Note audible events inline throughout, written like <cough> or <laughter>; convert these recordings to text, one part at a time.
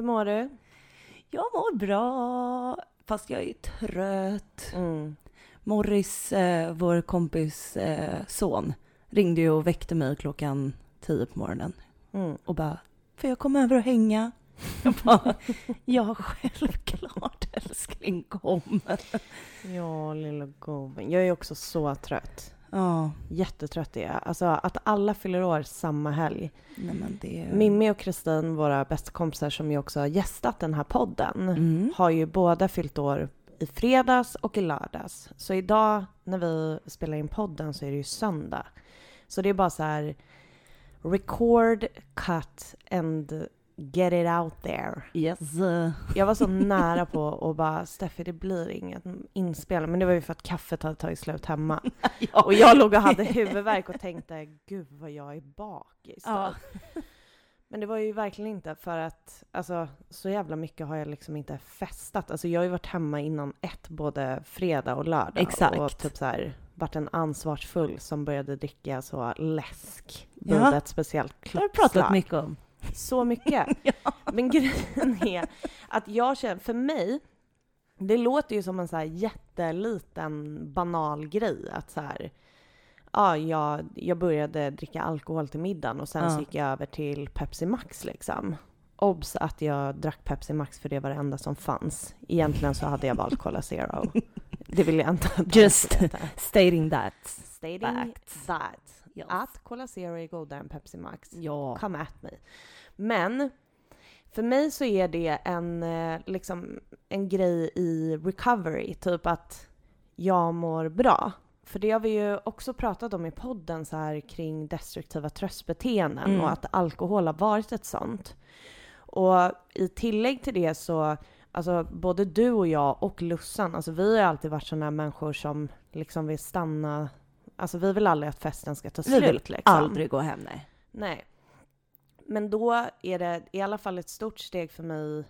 Hur mår du? Jag mår bra, fast jag är trött. Mm. Morris, eh, vår kompis eh, son, ringde ju och väckte mig klockan tio på morgonen Mm. och bara, får jag komma över och hänga? <laughs> Jag bara, ja självklart <laughs> älskling, kom. Ja, lilla gubben. Jag är också så trött. Ja, Jättetrött är jag. Alltså att alla fyller år samma helg. nej men det... Mimmi och Kristin, våra bästa kompisar som ju också har gästat den här podden, Mm. har ju båda fyllt år i fredags och i lördags. Så idag när vi spelar in podden så är det ju söndag. Så det är bara så här record, cut and get it out there. Yes. Jag var så nära på att bara, Steffi det blir inget inspel. Men det var ju för att kaffet hade tagit slut hemma. <laughs> Ja. Och jag låg och hade huvudvärk och tänkte, gud vad jag är bakis. då." Ja. Men det var ju verkligen inte för att, alltså så jävla mycket har jag liksom inte festat. Alltså jag har ju varit hemma innan ett, både fredag och lördag. Exakt. Och typ så här, varit en ansvarsfull som började dricka så läsk Ja. ett speciellt Det har du pratat klockslag. mycket om. Så mycket. <laughs> Men grejen är att jag känner, för mig, det låter ju som en så här jätteliten banal grej att så här, ja, jag, jag började dricka alkohol till middagen och sen Ja. så gick jag över till Pepsi Max liksom. Obs att jag drack Pepsi Max för det var det enda som fanns. Egentligen så hade jag valt Cola Zero. <laughs> Det vill jag inte att Just stating that. Stating Facts. that. Yes. Att Cola Zero är godare än Pepsi Max. Ja. Come at me. Men för mig så är det en, eh, liksom, en grej i recovery, typ att jag mår bra. För det har vi ju också pratat om i podden så här kring destruktiva tröstbeteenden Mm. och att alkohol har varit ett sånt. Och i tillägg till det så, alltså både du och jag och Lussan, alltså vi har alltid varit sådana människor som liksom vill stanna, alltså vi vill aldrig att festen ska ta Vi slut vill liksom. Aldrig gå hem, nej. Nej. Men då är det i alla fall ett stort steg för mig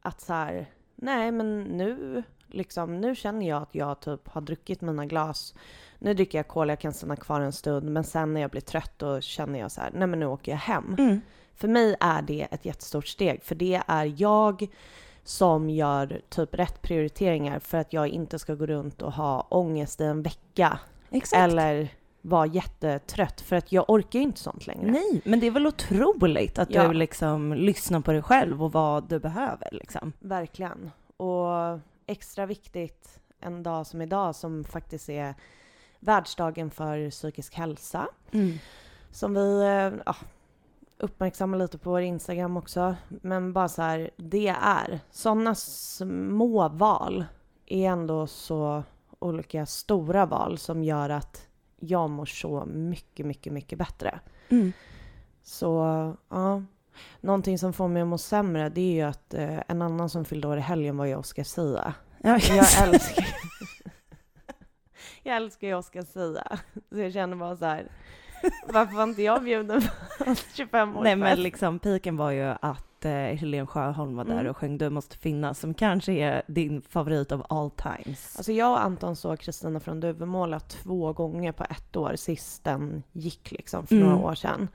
att så här, nej men nu, liksom, nu känner jag att jag typ har druckit mina glas. Nu dricker jag cola, jag kan stanna kvar en stund, men sen när jag blir trött då känner jag så här, nej men nu åker jag hem. Mm. För mig är det ett jättestort steg, för det är jag som gör typ rätt prioriteringar för att jag inte ska gå runt och ha ångest i en vecka Exakt. eller vara jättetrött för att jag orkar ju inte sånt längre. Nej, men det är väl otroligt att Ja. du liksom lyssnar på dig själv och vad du behöver liksom. Verkligen. Och extra viktigt en dag som idag som faktiskt är världsdagen för psykisk hälsa. Som vi eh, ja, uppmärksammar lite på vår Instagram också. Men bara så här, det är sådana små val är ändå så olika stora val som gör att jag mår så mycket, mycket, mycket bättre. Mm. Så ja, någonting som får mig att må sämre det är ju att eh, en annan som fyllde år i helgen var ju Oscar Sia. Ja, Jag älskar <laughs> Jag älskar ju Oscar Sia. Så jag känner bara så här. Varför var inte jag bjuden på hans 25 årsfest Nej men liksom piken var ju att eh, Helene Sjöholm var där Mm. och sjöng Du måste finnas som kanske är din favorit av all times. Alltså jag och Anton såg Kristina från Duvemåla två gånger på ett år sist den gick liksom för Mm. några år sedan.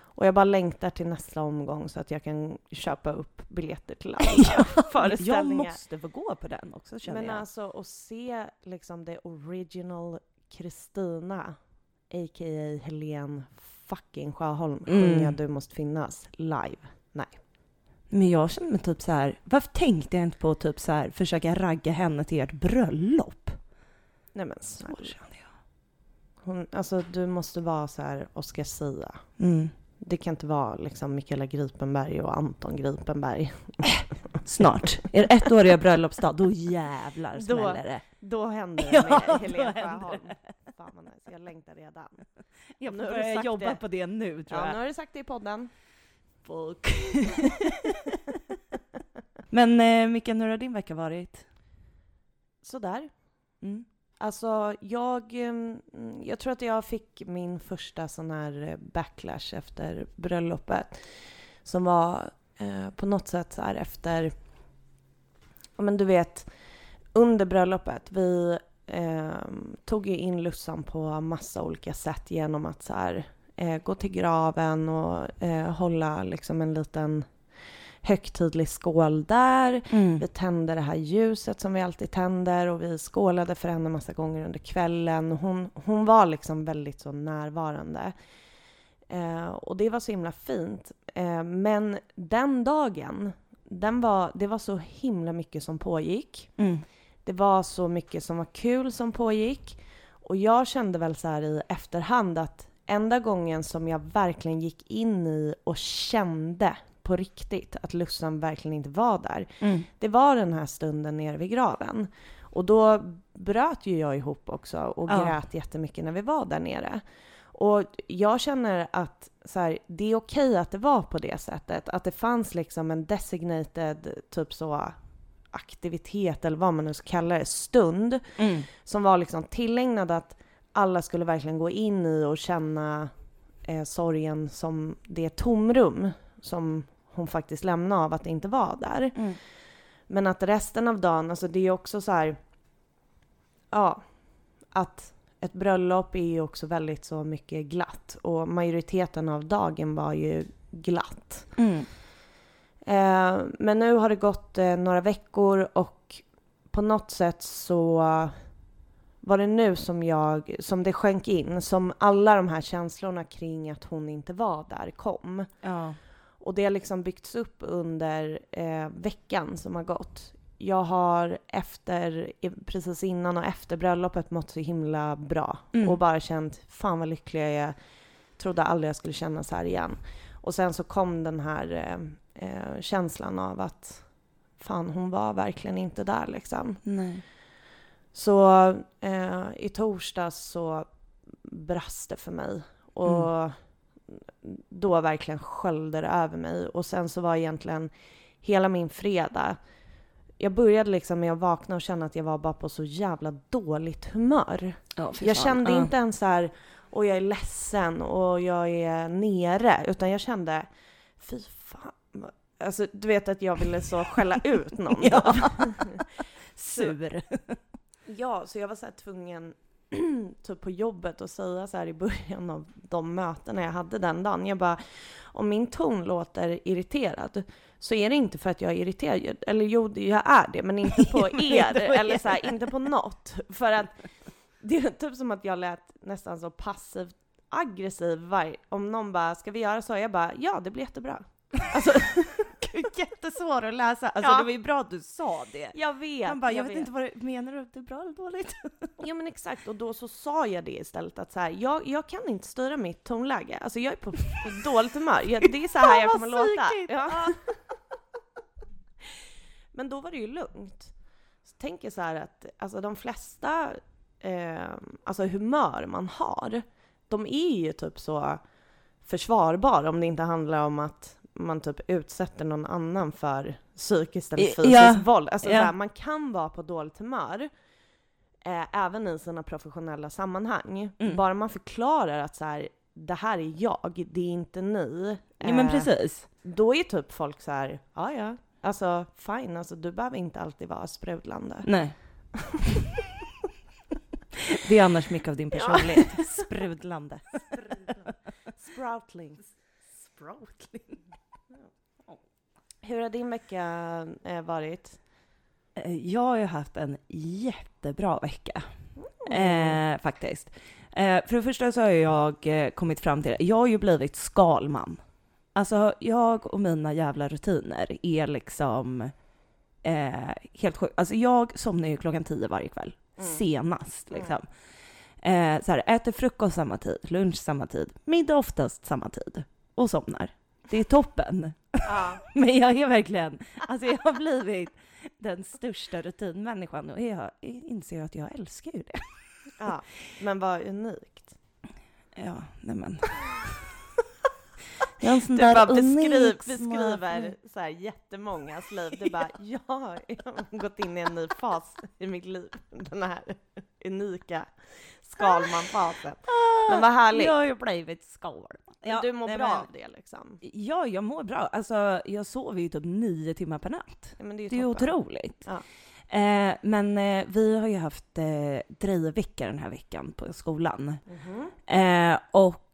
Och jag bara längtar till nästa omgång så att jag kan köpa upp biljetter till alla <laughs> jag föreställningar. måste få gå på den också känner Men jag. alltså att se liksom det original Kristina, a.k.a. Helen fucking Sjöholm, Mm. sjunga Du måste finnas live. Nej. Men jag känner mig typ så här, varför tänkte jag inte på att typ så här försöka ragga henne till ert bröllop? Nej men Så kände jag. Hon, alltså du måste vara så här Oscar Sia. Mm. Det kan inte vara liksom Mikaela Gripenberg och Anton Gripenberg. Snart. Er ettåriga bröllopsdag, då jävlar Då- smäller det. Då händer det Ja, med då Helen händer Sjöholm. Fan vad nice. Jag längtar redan. Jag Nu får har du börja sagt jobba det. på det nu tror Ja, jag. nu har du sagt det i podden. Fuck. <laughs> Men eh, Micke, hur har din vecka varit? Sådär. Mm. Alltså, jag, mm, jag tror att jag fick min första sån här eh, backlash efter bröllopet. Som var eh, på något sätt så här efter... Ja, men du vet, under bröllopet. Vi eh, tog ju in Lussan på massa olika sätt genom att så här, eh, gå till graven och eh, hålla liksom en liten högtidlig skål där. Mm. Vi tände det här ljuset som vi alltid tänder och vi skålade för henne massa gånger under kvällen. Hon, hon var liksom väldigt så närvarande. Eh, och det var så himla fint. Eh, men den dagen, den var, det var så himla mycket som pågick. Mm. Det var så mycket som var kul som pågick. Och jag kände väl så här i efterhand att enda gången som jag verkligen gick in i och kände på riktigt att Lussan verkligen inte var där, Mm. det var den här stunden nere vid graven. Och då bröt ju jag ihop också och Ja. grät jättemycket när vi var där nere. Och jag känner att så här, det är okej att det var på det sättet. Att det fanns liksom en designated typ så aktivitet eller vad man nu ska kalla det, stund Mm. som var liksom tillägnad att alla skulle verkligen gå in i och känna eh, sorgen som det tomrum som hon faktiskt lämnade av att inte var där. Mm. Men att resten av dagen, alltså det är också så här, ja, att ett bröllop är ju också väldigt så mycket glatt och majoriteten av dagen var ju glatt. Mm. Eh, men nu har det gått eh, några veckor och på något sätt så var det nu som jag, som det sjönk in, som alla de här känslorna kring att hon inte var där kom. Ja. Och det har liksom byggts upp under eh, veckan som har gått. Jag har efter, precis innan och efter bröllopet mått så himla bra Mm. och bara känt fan vad lycklig jag är. Trodde aldrig jag skulle känna så här igen. Och sen så kom den här eh, eh, känslan av att fan hon var verkligen inte där liksom. Nej. Så eh, i torsdags så brast det för mig. Och då verkligen sköljde det över mig. Och sen så var egentligen hela min fredag jag började liksom med att vakna och känna att jag var bara på så jävla dåligt humör. Fy Jag kände Ja. inte ens så här, och jag är ledsen och jag är nere, utan jag kände, fy fan. Alltså du vet att jag ville så skälla ut någon. <laughs> <laughs> Sur. <laughs> Ja, så jag var så tvungen <clears throat> typ på jobbet att säga så här i början av de mötena jag hade den dagen. Jag bara, om min ton låter irriterad så är det inte för att jag är irriterad. Eller jo, jag är det, men inte på <laughs> er. eller er. så här, inte på något. För att det är typ som att jag lät nästan så passivt aggressiv om någon bara, ska vi göra så? Jag bara, ja det blir jättebra. Alltså, <laughs> Jättesvår att läsa. Alltså Ja. det var ju bra att du sa det. jag vet. Man bara, jag, vet, inte vad du menar du? Det är bra eller dåligt? <laughs> Ja men exakt, och då så sa jag det istället att så här, jag, jag kan inte styra mitt tonläge. Alltså jag är på, på <laughs> dåligt humör. Jag, det är så här jag kommer låta. Ja. Men då var det ju lugnt. Så tänker jag så här att alltså de flesta eh, alltså humör man har, de är ju typ så försvarbara om det inte handlar om att man typ utsätter någon annan för psykiskt eller fysiskt ja, våld. Alltså ja. här, man kan vara på dåligt humör eh, även i sina professionella sammanhang. Mm. Bara man förklarar att så här, det här är jag, det är inte ni. Ja men Eh, precis. Då är typ folk så här, ja ja, alltså fine, alltså du behöver inte alltid vara sprudlande. Nej. <laughs> Det är annars mycket av din personlighet. Sprudlande. <laughs> Sproutling. Sproutling. Hur har din vecka eh, varit? Eh, Jag har ju haft en jättebra vecka. Mm. Eh, faktiskt. Eh, för det första så har jag eh, kommit fram till det. Jag har ju blivit skalman. Alltså jag och mina jävla rutiner är liksom eh, helt sjukt. Alltså jag somnar ju klockan tio varje kväll. Mm. Senast liksom. Eh, så här, äter frukost samma tid, lunch samma tid, middag oftast samma tid och somnar. Det är toppen. Ja. <laughs> Men jag är verkligen, alltså jag har blivit den största rutinmänniskan och jag inser att jag älskar ju det. ja, men vad unikt. Ja, nej men. Jag är en sån Du där bara beskriv, beskriver så här jättemångas liv. Du bara, <laughs> ja, jag har gått in i en ny fas i mitt liv. Den här unika Skalman-fasen. Men vad härligt. Jag har ju blivit skalman. Men du mår nej, bra men- av det liksom? Ja, jag mår bra. Alltså, jag sover ju typ nio timmar per natt. Ja, det är ju Det är otroligt. Ja. Eh, men eh, vi har ju haft eh, drejvecka den här veckan på skolan. Mhm. Eh, och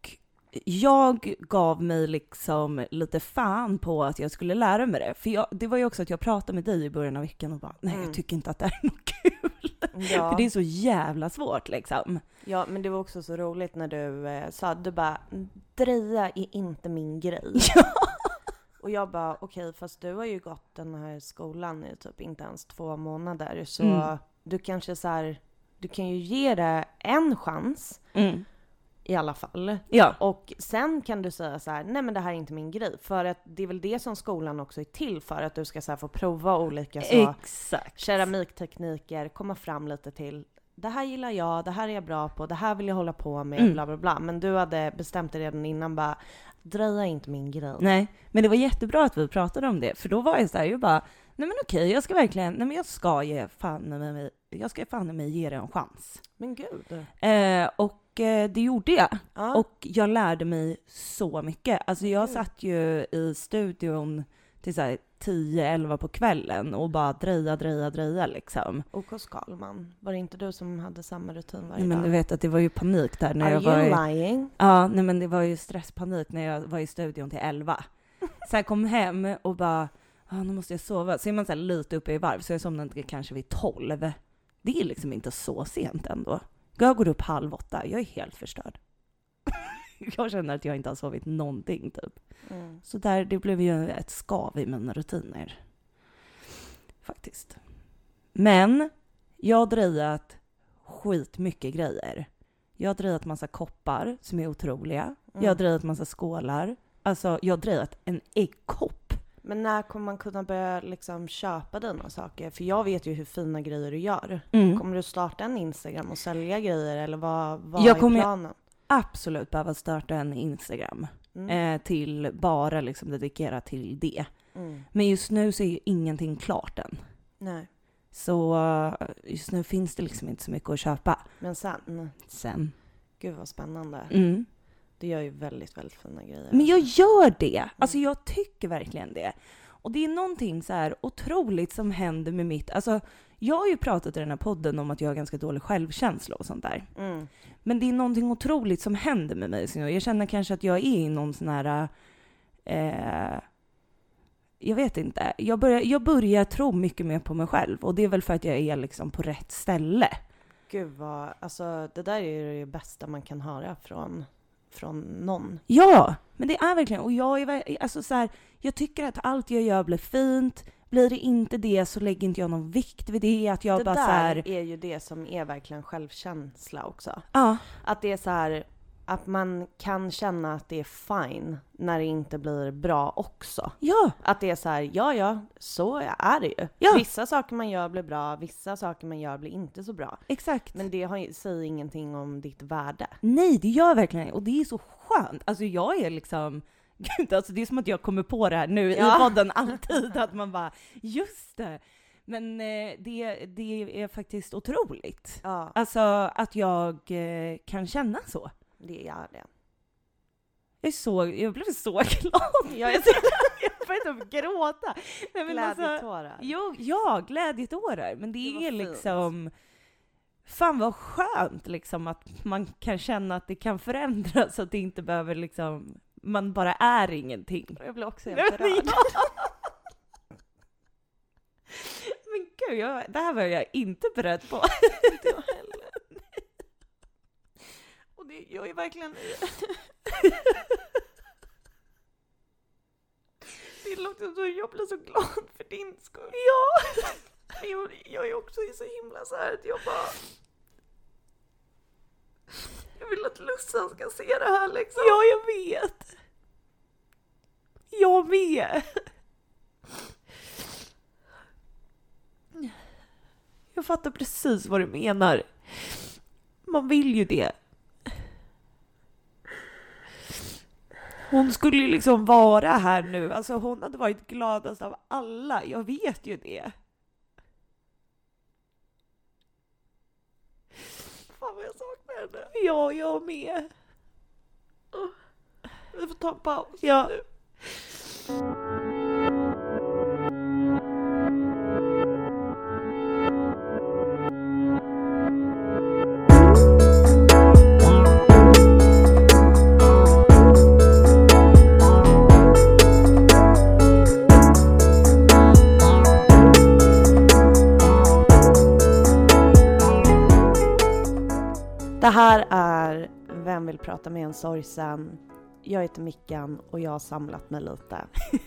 jag gav mig liksom lite fan på att jag skulle lära mig det. För jag, det var ju också att jag pratade med dig i början av veckan och bara, nej Mm. jag tycker inte att det här är något kul. <laughs> Ja. För det är så jävla svårt liksom. ja, men det var också så roligt när du eh, sa, du bara, dreja är inte min grej. <laughs> Och jag bara, okej, fast du har ju gått den här skolan i typ inte ens två månader, så Mm. du kanske så här, du kan ju ge det en chans Mm. I alla fall. Ja. Och sen kan du säga så här, nej men det här är inte min grej. För att det är väl det som skolan också är till för, att du ska så få prova olika så, Exakt. keramiktekniker, komma fram lite till det här gillar jag, det här är jag bra på, det här vill jag hålla på med, Mm. bla bla bla. Men du hade bestämt dig redan innan bara, dreja är inte min grej. Nej, men det var jättebra att vi pratade om det, för då var jag så här, jag bara, nej men okej, jag ska verkligen, nej men jag ska ge fan mig, jag ska fan mig ge det en chans. Men gud. Eh, och det gjorde jag. Ja. Och jag lärde mig så mycket. Alltså jag satt ju i studion till så här 10-11 på kvällen och bara dreja, dreja, dreja liksom. OK Skalman, var det inte du som hade samma rutin varje Nej, men dag? du vet att det var ju panik där när Are jag var you i, lying? Ja, nej men det var ju stresspanik när jag var i studion till 11. <laughs> Så jag kom hem och bara, ah, nu måste jag sova. Så är man så lite uppe i varv, så jag somnade kanske vid 12. Det är liksom inte så sent ändå. Jag går upp halv åtta, jag är helt förstörd. <laughs> jag känner att jag inte har sovit någonting typ. Mm. Så där, det blev ju ett skav i mina rutiner. Faktiskt. Men jag har drejat skitmycket grejer. Jag har drejat massa koppar som är otroliga. Jag har Mm. drejat massa skålar. Alltså, jag har drejat en äggkopp. Men när kommer man kunna börja liksom köpa dina saker? För jag vet ju hur fina grejer du gör. Mm. Kommer du starta en Instagram och sälja grejer eller vad, vad Jag är planen? Absolut behöva starta en Instagram Mm. eh, till bara liksom dedikerat till det. Mm. Men just nu så är ju ingenting klart än. Nej, Så eh, just nu finns det liksom inte så mycket att köpa. men sen, Sen. gud vad spännande. Mm. Du gör ju väldigt, väldigt fina grejer. Men jag gör det! Alltså jag tycker verkligen det. Och det är någonting så här otroligt som händer med mitt... Alltså jag har ju pratat i den här podden om att jag har ganska dålig självkänsla och sånt där. Mm. Men det är någonting otroligt som händer med mig. Jag känner kanske att jag är i någon sån här... Eh, jag vet inte. Jag börjar, jag börjar tro mycket mer på mig själv. Och det är väl för att jag är liksom på rätt ställe. Gud vad, alltså det där är ju det bästa man kan höra från, från någon. Ja, men det är verkligen, och jag är alltså så här, jag tycker att allt jag gör blir fint. Blir det inte det så lägger inte jag någon vikt vid det. Att jag det bara där så här, är ju det som är verkligen självkänsla också. ja, Att det är så här, att man kan känna att det är fine när det inte blir bra också. ja, Att det är så här, ja ja, så är det ju. Ja. Vissa saker man gör blir bra, vissa saker man gör blir inte så bra. exakt. Men det har, säger ingenting om ditt värde. Nej, det gör verkligen och det är så skönt. Alltså jag är liksom, <laughs> gud alltså det är som att jag kommer på det här nu Ja. i <laughs> podden alltid, att man bara, just det. Men eh, det, det är faktiskt otroligt. Ja, Alltså att jag eh, kan känna så. Det är det. Jag, är så, jag blev så <laughs> glad. Jag började typ gråta. Nej, alltså, Glädjetårar. jo, ja, glädjetårar. Men det, Det är fint. liksom... Fan vad skönt liksom att man kan känna att det kan förändras, att det inte behöver liksom... Man bara är ingenting. Jag blir också helt men rörd. Men gud, jag, det här var jag inte beredd på. <laughs> Inte jag heller. Det, jag är verkligen... Det låter så, jag blir så glad för din skull. Ja! Jag, jag är också så himla så här att jag bara... Jag vill att Lussan ska se det här liksom. Ja, jag vet. Jag med. Jag fattar precis vad du menar. Man vill ju det. Hon skulle ju liksom vara här nu. Alltså hon hade varit gladast av alla. Jag vet ju det. Fan vad jag saknar henne. Ja, jag med. Vi får ta en paus Ja. nu. Det här är Vem vill prata med en sorgsen? Jag heter Mickan och jag har samlat mig lite.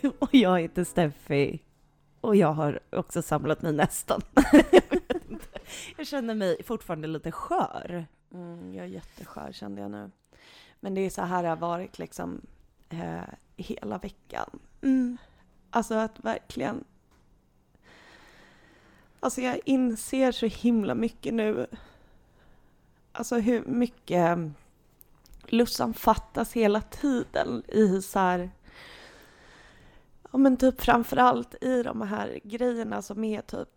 <laughs> och jag heter Steffi. Och jag har också samlat mig nästan. <laughs> jag känner mig fortfarande lite skör. Mm, jag är jätteskör kände jag nu. Men det är så här det har varit liksom eh, hela veckan. Mm. Alltså att verkligen... Alltså jag inser så himla mycket nu. Alltså hur mycket Lussan fattas hela tiden i så här... Ja men typ framförallt i de här grejerna som är typ...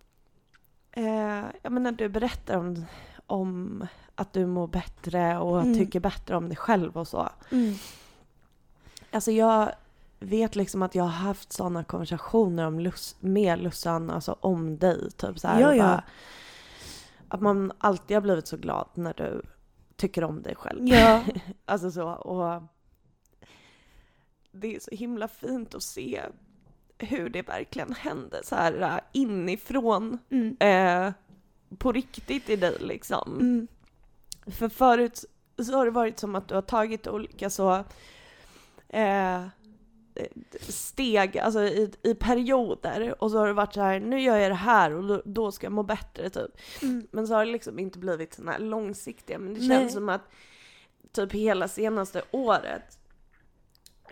Eh, jag menar du berättar om, om att du mår bättre och Mm. tycker bättre om dig själv och så. Mm. Alltså jag vet liksom att jag har haft sådana konversationer om Lus- med Lussan, alltså om dig. Typ så här, Ja, ja. bara- att man alltid har blivit så glad när du tycker om dig själv. Ja. <laughs> Alltså så, och det är så himla fint att se hur det verkligen händer så här äh, inifrån, Mm. eh, på riktigt i dig liksom. Mm. För förut så har det varit som att du har tagit olika så eh, steg, alltså i, i perioder och så har det varit så här, nu gör jag det här och då, då ska jag må bättre typ. Mm. Men så har det liksom inte blivit sådana här långsiktiga, men det Nej. känns som att typ hela senaste året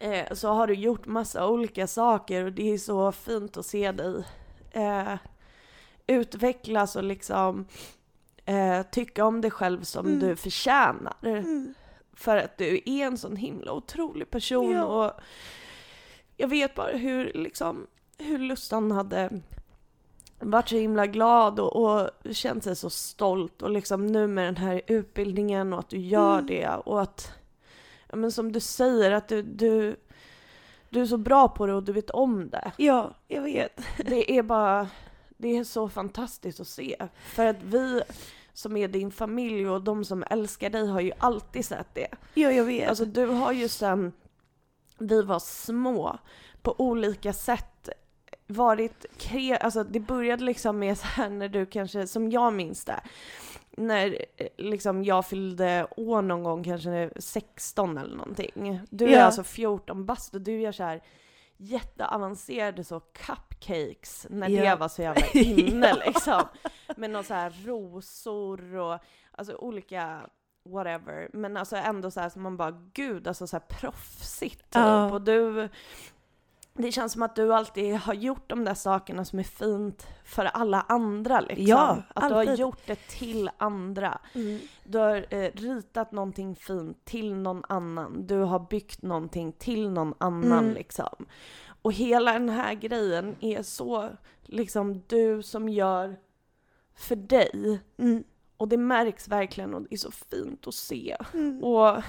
eh, så har du gjort massa olika saker och det är så fint att se dig eh, utvecklas och liksom eh, tycka om dig själv som Mm. du förtjänar. Mm. För att du är en sån himla otrolig person Ja. och jag vet bara hur liksom, hur Lustan hade varit så himla glad och, och känt sig så stolt och liksom nu med den här utbildningen och att du gör Mm. det och att, ja men som du säger att du, du, du är så bra på det och du vet om det. Ja, jag vet. <laughs> Det är bara, det är så fantastiskt att se. För att vi som är din familj och de som älskar dig har ju alltid sett det. Ja, jag vet. Alltså du har ju sen vi var små på olika sätt varit kre... Alltså det började liksom med så här när du kanske, som jag minns det, när eh, liksom jag fyllde år någon gång, kanske 16 eller någonting. Du är Ja. alltså 14 bast och du gör så här jätteavancerade så cupcakes när Ja. det var så jävla <laughs> inne liksom. Med någon så här rosor och alltså olika whatever. Men alltså ändå så här som man bara gud alltså så här proffsigt typ. Ja. Och du det känns som att du alltid har gjort de där sakerna som är fint för alla andra liksom. Ja, att du har alltid. gjort det till andra. Mm. Du har eh, ritat någonting fint till någon annan. Du har byggt någonting till någon annan Mm. liksom. Och hela den här grejen är så liksom du som gör för dig. Mm. Och det märks verkligen och det är så fint att se. Mm. Och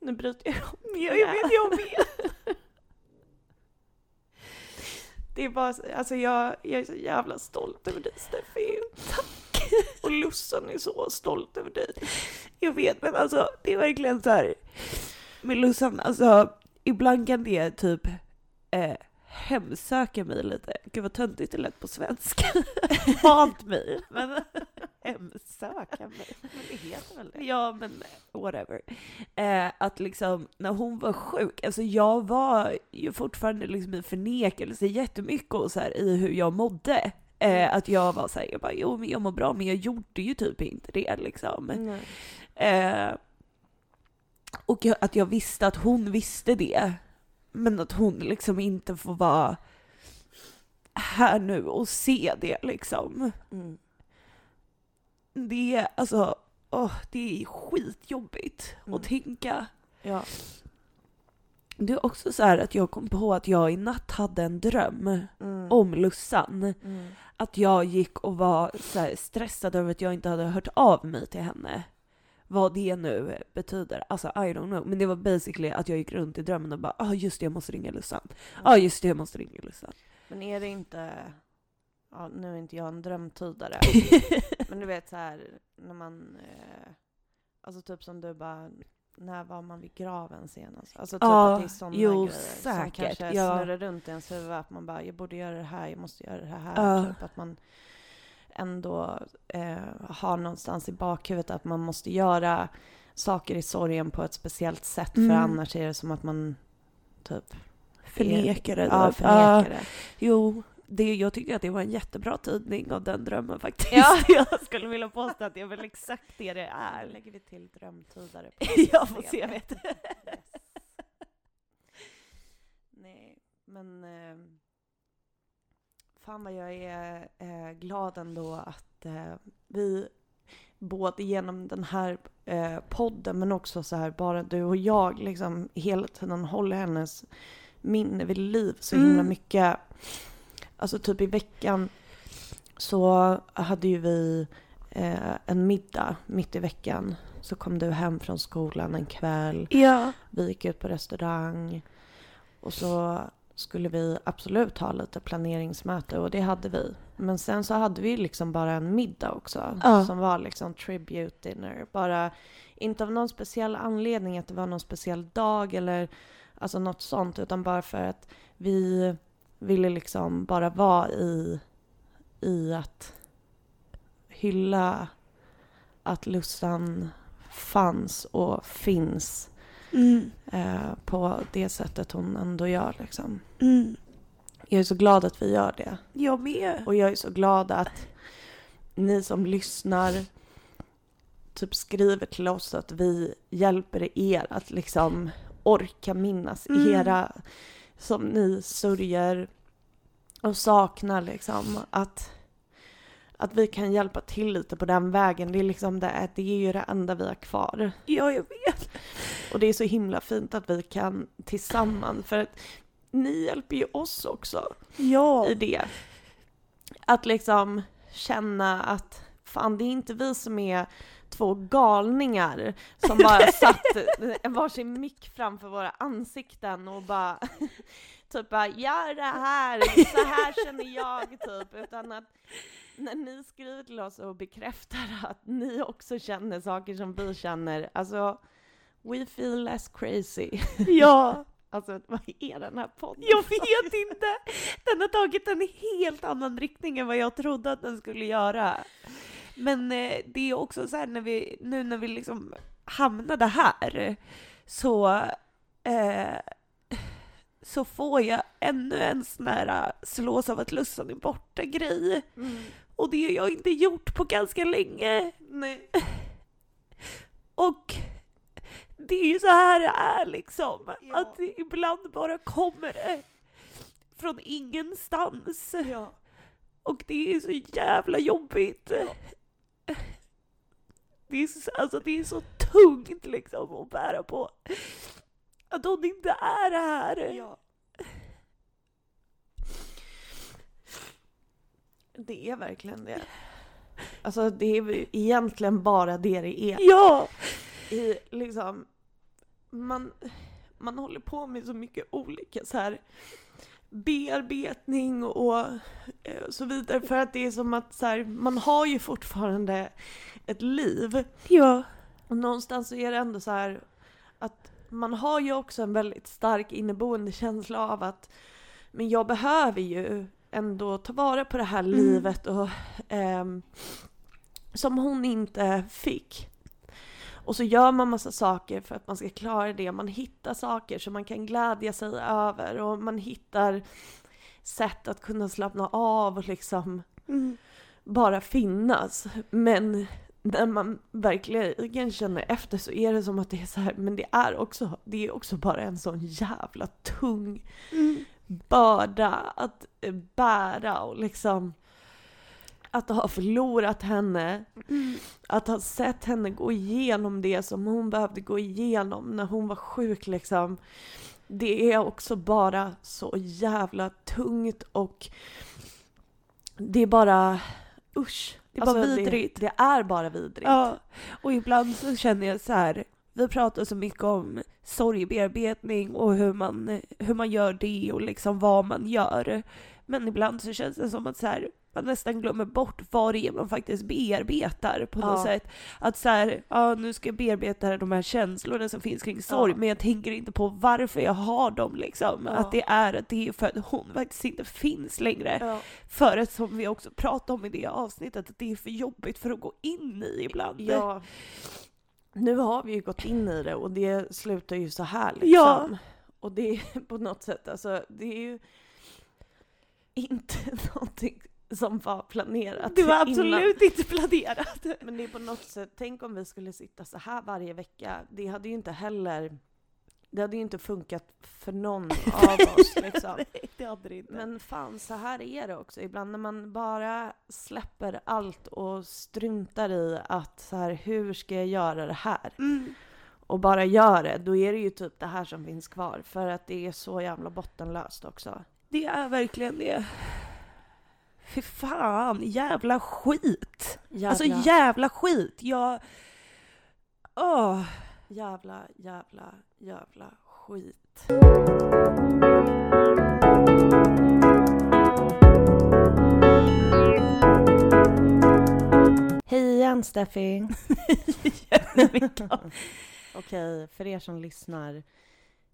nu bryter jag ihop. Ja, jag vet, jag vet. <laughs> Det är bara, så- alltså jag, jag är så jävla stolt över dig Steffi. Tack! Och Lussan är så stolt över dig. Jag vet, men alltså det är verkligen så här med Lussan, alltså ibland kan det typ eh, hemsöka mig lite. Gud vad töntigt det lät på svenska. <laughs> Vant mig. Men hemsöka mig. Men det heter väl det? Ja, men whatever. Eh, att liksom, när hon var sjuk, alltså jag var ju fortfarande liksom i förnekelse jättemycket och så här, i hur jag mådde. Eh, att jag var såhär, jag bara, jo men jag mår bra, men jag gjorde ju typ inte det liksom. Nej. Eh, och jag, att jag visste att hon visste det. Men att hon liksom inte får vara här nu och se det liksom. Mm. Det är alltså, åh, det är skitjobbigt Mm. att tänka. Ja. Det är också så här att jag kom på att jag i natt hade en dröm Mm. om Lussan. Mm. Att jag gick och var stressad över att jag inte hade hört av mig till henne. Vad det nu betyder. Alltså I don't know. Men det var basically att jag gick runt i drömmen och bara ah just det jag måste ringa Lussan. Ja ah, just det jag måste ringa Lussan. Men är det inte, ja nu är inte jag en drömtydare, <laughs> men du vet så här när man, eh, alltså typ som du bara, när var man vid graven senast? Alltså typ Ja, att det är sådana grejer som säkert, kanske ja. snurrar runt i ens huvud, att man bara, jag borde göra det här, jag måste göra det här, Ja. typ att man ändå eh, har någonstans i bakhuvudet att man måste göra saker i sorgen på ett speciellt sätt Mm. för annars är det som att man typ Förnekar det. Ja, typ. förnekar det. Jo, det, jag tycker att det var en jättebra tydning av den drömmen faktiskt. Ja. <laughs> Jag skulle vilja påstå att det är väl exakt det det är. lägger vi till drömtydare. på <laughs> se, jag vet. Yes. Nej, men eh, fan vad jag är eh, glad ändå att eh, vi både genom den här eh, podden men också så här bara du och jag liksom hela tiden håller hennes minne vid liv så himla Mm. mycket. Alltså typ i veckan så hade ju vi eh, en middag mitt i veckan. Så kom du hem från skolan en kväll. Ja. Vi gick ut på restaurang. Och så skulle vi absolut ha lite planeringsmöte och det hade vi. Men sen så hade vi liksom bara en middag också. Ja. Som var liksom tribute dinner. Bara, inte av någon speciell anledning att det var någon speciell dag eller alltså något sånt. Utan bara för att vi ville liksom bara vara i, i att hylla att Lussan fanns och finns Mm. eh, på det sättet hon ändå gör. Liksom. Mm. Jag är så glad att vi gör det. Jag med. Och jag är så glad att ni som lyssnar typ skriver till oss att vi hjälper er att liksom orka minnas Mm. era som ni sörjer och saknar liksom. Att, att vi kan hjälpa till lite på den vägen. Det är liksom det, det är ju det enda vi har kvar. Ja, jag vet. Och det är så himla fint att vi kan tillsammans för att ni hjälper ju oss också Ja. i det. Att liksom känna att fan det är inte vi som är två galningar som bara <laughs> satt varsin mick framför våra ansikten och bara <laughs> typ bara gör det här, så här känner jag typ. Utan att när ni skriver till oss och bekräftar att ni också känner saker som vi känner, alltså we feel less crazy. Ja. <laughs> Alltså vad är den här podden? Jag vet inte. Den har tagit en helt annan riktning än vad jag trodde att den skulle göra. Men eh, det är också så här när vi, nu när vi liksom hamnade här så, eh, så får jag ännu en sån här eh, slås av att Lussan är borta-grej. Mm. Och det har jag inte gjort på ganska länge. Nej. Och det är ju så här det är liksom. Ja. Att det ibland bara kommer det från ingenstans. Ja. Och det är så jävla jobbigt. Det är, så, alltså, det är så tungt liksom att bära på. Att hon inte är här. Ja. Det är verkligen det. Alltså det är egentligen bara det det är. Ja! I liksom, man, man håller på med så mycket olika så här bearbetning och eh, så vidare för att det är som att så här, man har ju fortfarande ett liv Ja. och någonstans så är det ändå så här att man har ju också en väldigt stark inneboende känsla av att men jag behöver ju ändå ta vara på det här Mm. livet och ehm, som hon inte fick. Och så gör man massa saker för att man ska klara det. Man hittar saker som man kan glädja sig över och man hittar sätt att kunna slappna av och liksom Mm. bara finnas. Men när man verkligen känner efter så är det som att det är så här, men det är också, det är också bara en sån jävla tung Mm. Börda att bära och liksom att ha förlorat henne, Mm. att ha sett henne gå igenom det som hon behövde gå igenom när hon var sjuk liksom. Det är också bara så jävla tungt och det är bara usch. Det är bara Alltså, vidrigt. Det, det är bara vidrigt. Ja, och ibland så känner jag så här. Vi pratar så mycket om sorgbearbetning och hur man, hur man gör det och liksom vad man gör. Men ibland så känns det som att så här, man nästan glömmer bort vad det är man faktiskt bearbetar på något Ja. sätt. Att så här, ja nu ska jag bearbeta de här känslorna som finns kring sorg, Ja. men jag tänker inte på varför jag har dem liksom. Ja. Att det är att det är för att hon faktiskt inte finns längre. För att som vi också pratade om i det avsnittet, att det är för jobbigt för att gå in i ibland. Nu har vi ju gått in i det och det slutar ju så här liksom. Ja. Och det är <laughs> på något sätt, alltså det är ju inte <laughs> någonting som var planerat Det var innan. absolut inte planerat. Men det är på något sätt, tänk om vi skulle sitta så här varje vecka. Det hade ju inte heller, det hade ju inte funkat för någon <laughs> av oss liksom. Nej, det hade det inte. Men fan, så här är det också. Ibland när man bara släpper allt och struntar i att så här, hur ska jag göra det här? Mm. Och bara gör det, då är det ju typ det här som finns kvar. För att det är så jävla bottenlöst också. Det är verkligen det. Fy fan, jävla skit. Jävla, Alltså jävla skit. Jag... Åh. Jävla, jävla, jävla skit. Hej igen Steffi! <laughs> Okej, för er som lyssnar.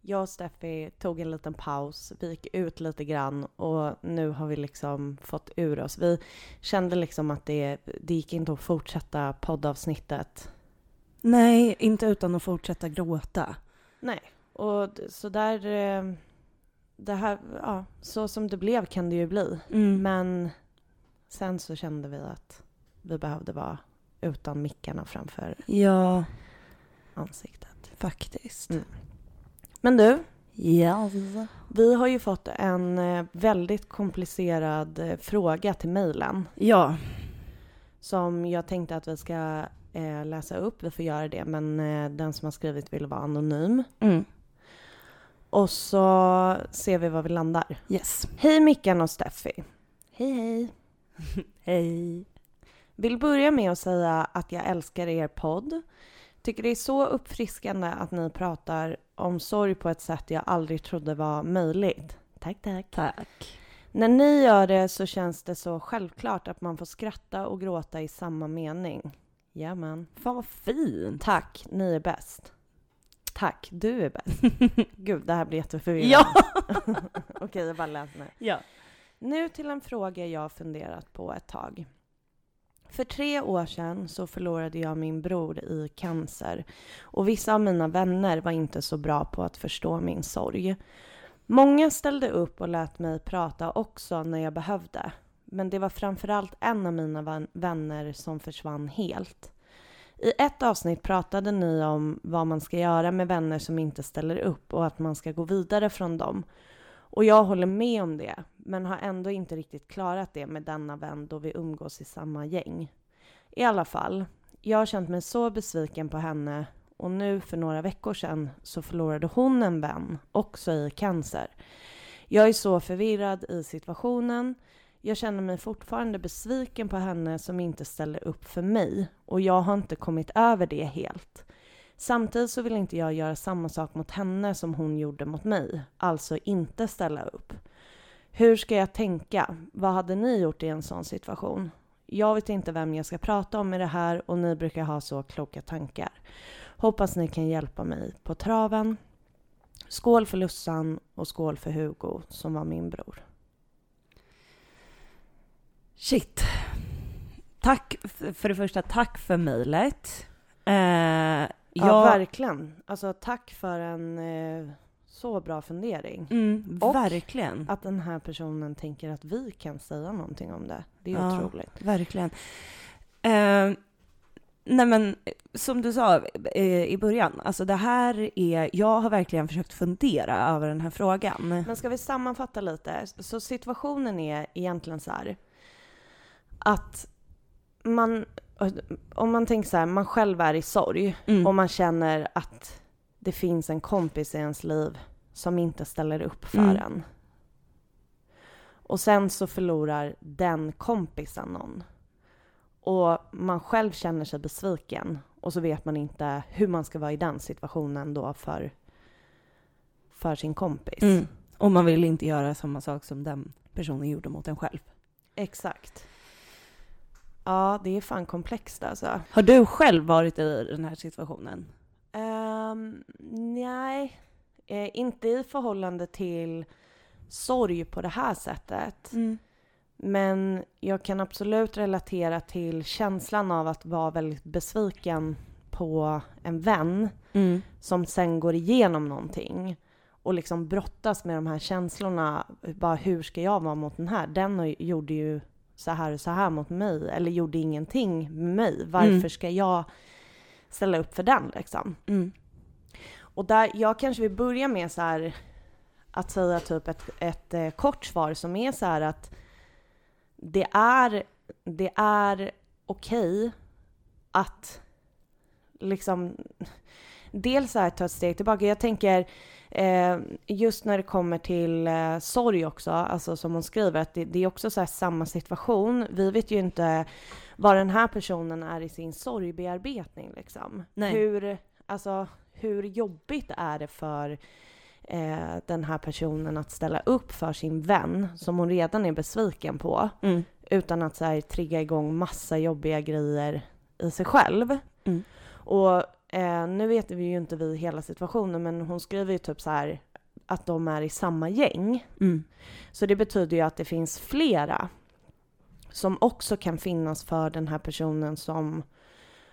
Jag och Steffi tog en liten paus, vi gick ut lite grann och nu har vi liksom fått ur oss. Vi kände liksom att det, det gick inte att fortsätta poddavsnittet. Nej, inte utan att fortsätta gråta. Nej, och så där... eh, Det här, ja, så som det blev kan det ju bli. Mm. Men sen så kände vi att vi behövde vara utan mickarna framför Ja, ansiktet. faktiskt. Mm. Men du, Ja. vi har ju fått en eh, väldigt komplicerad eh, fråga till mejlen Ja. Som jag tänkte att vi ska eh, läsa upp. Vi får göra det, men eh, den som har skrivit vill vara anonym. Mm. Och så ser vi var vi landar. Yes. Hej Mickan och Steffi. Hej hej. <laughs> Hej. Vill börja med att säga att jag älskar er podd. Tycker det är så uppfriskande att ni pratar om sorg på ett sätt jag aldrig trodde var möjligt. Tack, tack. Tack. När ni gör det så känns det så självklart att man får skratta och gråta i samma mening. Jajamän. Fan vad fint. Tack, ni är bäst. Tack, du är bäst. <laughs> Gud, det här blir jätteförvirrande. Ja. <laughs> Okej, jag bara läser nu. ja. Nu till en fråga jag funderat på ett tag. För tre år sedan så förlorade jag min bror i cancer och vissa av mina vänner var inte så bra på att förstå min sorg. Många ställde upp och lät mig prata också när jag behövde. Men det var framförallt en av mina vänner som försvann helt. I ett avsnitt pratade ni om vad man ska göra med vänner som inte ställer upp och att man ska gå vidare från dem. Och jag håller med om det, men har ändå inte riktigt klarat det med denna vän då vi umgås i samma gäng. I alla fall, jag har känt mig så besviken på henne och nu för några veckor sedan så förlorade hon en vän, också i cancer. Jag är så förvirrad i situationen. Jag känner mig fortfarande besviken på henne som inte ställer upp för mig och jag har inte kommit över det helt. Samtidigt så vill inte jag göra samma sak mot henne som hon gjorde mot mig, alltså inte ställa upp. Hur ska jag tänka? Vad hade ni gjort i en sån situation? Jag vet inte vem jag ska prata om i det här och ni brukar ha så kloka tankar. Hoppas ni kan hjälpa mig på traven. Skål för Lussan och skål för Hugo som var min bror. Shit. Tack för det första, tack för mejlet. Eh, Ja, jag, verkligen. Alltså tack för en eh, så bra fundering. mm, Och- verkligen. Att den här personen tänker att vi kan säga någonting om det. Det är Ja. otroligt. Verkligen. Eh, nej men, som du sa eh, i början, alltså det här är, jag har verkligen försökt fundera över den här frågan. Men ska vi sammanfatta lite? Så situationen är egentligen så här att man, om man tänker så här, man själv är i sorg Mm. och man känner att det finns en kompis i ens liv som inte ställer upp för Mm. en. Och sen så förlorar den kompisen någon. Och man själv känner sig besviken och så vet man inte hur man ska vara i den situationen då för, för sin kompis. Mm. Och man vill inte göra samma sak som den personen gjorde mot en själv. Exakt. Ja, det är fan komplext alltså. Har du själv varit i den här situationen? Um, nej, eh, inte i förhållande till sorg på det här sättet. Mm. Men jag kan absolut relatera till känslan av att vara väldigt besviken på en vän Mm. som sen går igenom någonting och liksom brottas med de här känslorna. Bara hur ska jag vara mot den här? Den gjorde ju så här och så här mot mig eller gjorde ingenting med mig. Varför Mm. ska jag ställa upp för den liksom? Mm. Och där, jag kanske vill börja med så här att säga typ ett, ett eh, kort svar som är så här att det är, det är okej att liksom dels så här ta ett steg tillbaka. Jag tänker eh, just när det kommer till eh, sorg också, alltså som hon skriver, att det, det är också så här samma situation. Vi vet ju inte var den här personen är i sin sorgbearbetning liksom. Nej. Hur, alltså, hur jobbigt är det för eh, den här personen att ställa upp för sin vän som hon redan är besviken på Mm. utan att så här, trigga igång massa jobbiga grejer i sig själv. Mm. Och eh, nu vet vi ju inte vi hela situationen men hon skriver ju typ så här att de är i samma gäng. Mm. Så det betyder ju att det finns flera som också kan finnas för den här personen som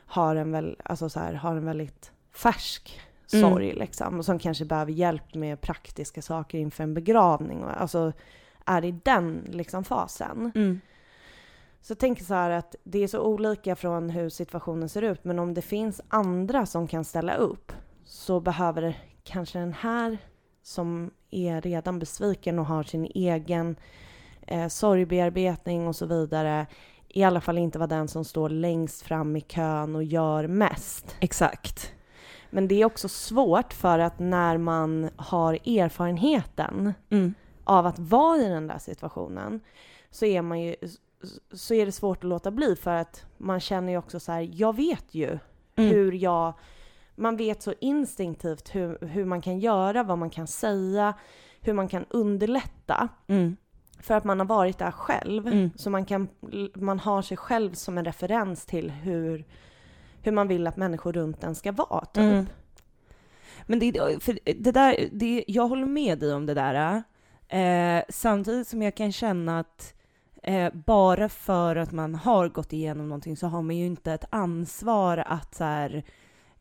har en, väl, alltså så här, har en väldigt färsk Mm. sorg liksom. Och som kanske behöver hjälp med praktiska saker inför en begravning. Och, alltså är i den liksom fasen. Mm. Så jag tänker så här att det är så olika från hur situationen ser ut. Men om det finns andra som kan ställa upp så behöver kanske den här som är redan besviken och har sin egen eh, sorgbearbetning och så vidare i alla fall inte vara den som står längst fram i kön och gör mest. Exakt. Men det är också svårt för att när man har erfarenheten Mm. av att vara i den där situationen så är man ju så är det svårt att låta bli för att man känner ju också så här, jag vet ju Mm. hur jag, man vet så instinktivt hur, hur man kan göra, vad man kan säga, hur man kan underlätta Mm. för att man har varit där själv. Mm. Så man, kan, man har sig själv som en referens till hur, hur man vill att människor runt en ska vara. Typ. Mm. Men det, för det där, det, jag håller med dig om det där. Eh, samtidigt som jag kan känna att eh, bara för att man har gått igenom någonting så har man ju inte ett ansvar att så här,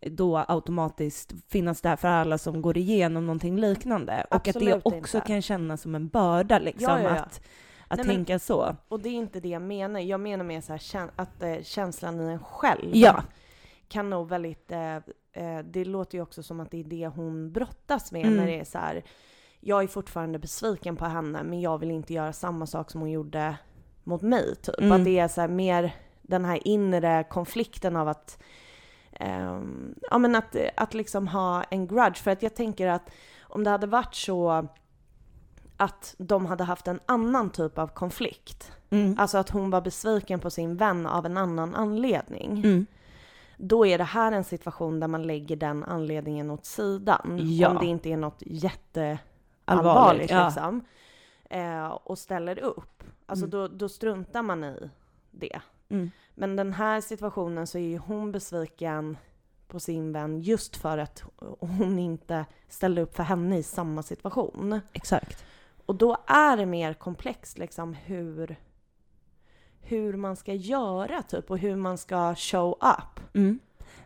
då automatiskt finnas där för alla som går igenom någonting liknande. Och att det Absolut också inte. kan kännas som en börda liksom Ja, ja, ja. att, att Nej, men- tänka så. Och det är inte det jag menar. Jag menar mer så här, att eh, känslan i en själv Ja. Kan nog väldigt... Eh, eh, det låter ju också som att det är det hon brottas med Mm. när det är så här. Jag är fortfarande besviken på henne men jag vill inte göra samma sak som hon gjorde mot mig. Typ. Mm. Att det är så här mer den här inre konflikten av att ehm, ja men att, att liksom ha en grudge. För att jag tänker att om det hade varit så att de hade haft en annan typ av konflikt. Mm. Alltså att hon var besviken på sin vän av en annan anledning. Mm. Då är det här en situation där man lägger den anledningen åt sidan. Ja. Om det inte är något jätteallvarligt Allvarligt, ja. liksom. Eh, och ställer upp. Alltså Mm. då, då struntar man i det. Mm. Men den här situationen så är ju hon besviken på sin vän just för att hon inte ställde upp för henne i samma situation. Exakt. Och då är det mer komplext liksom hur, hur man ska göra typ och hur man ska show up. Mm.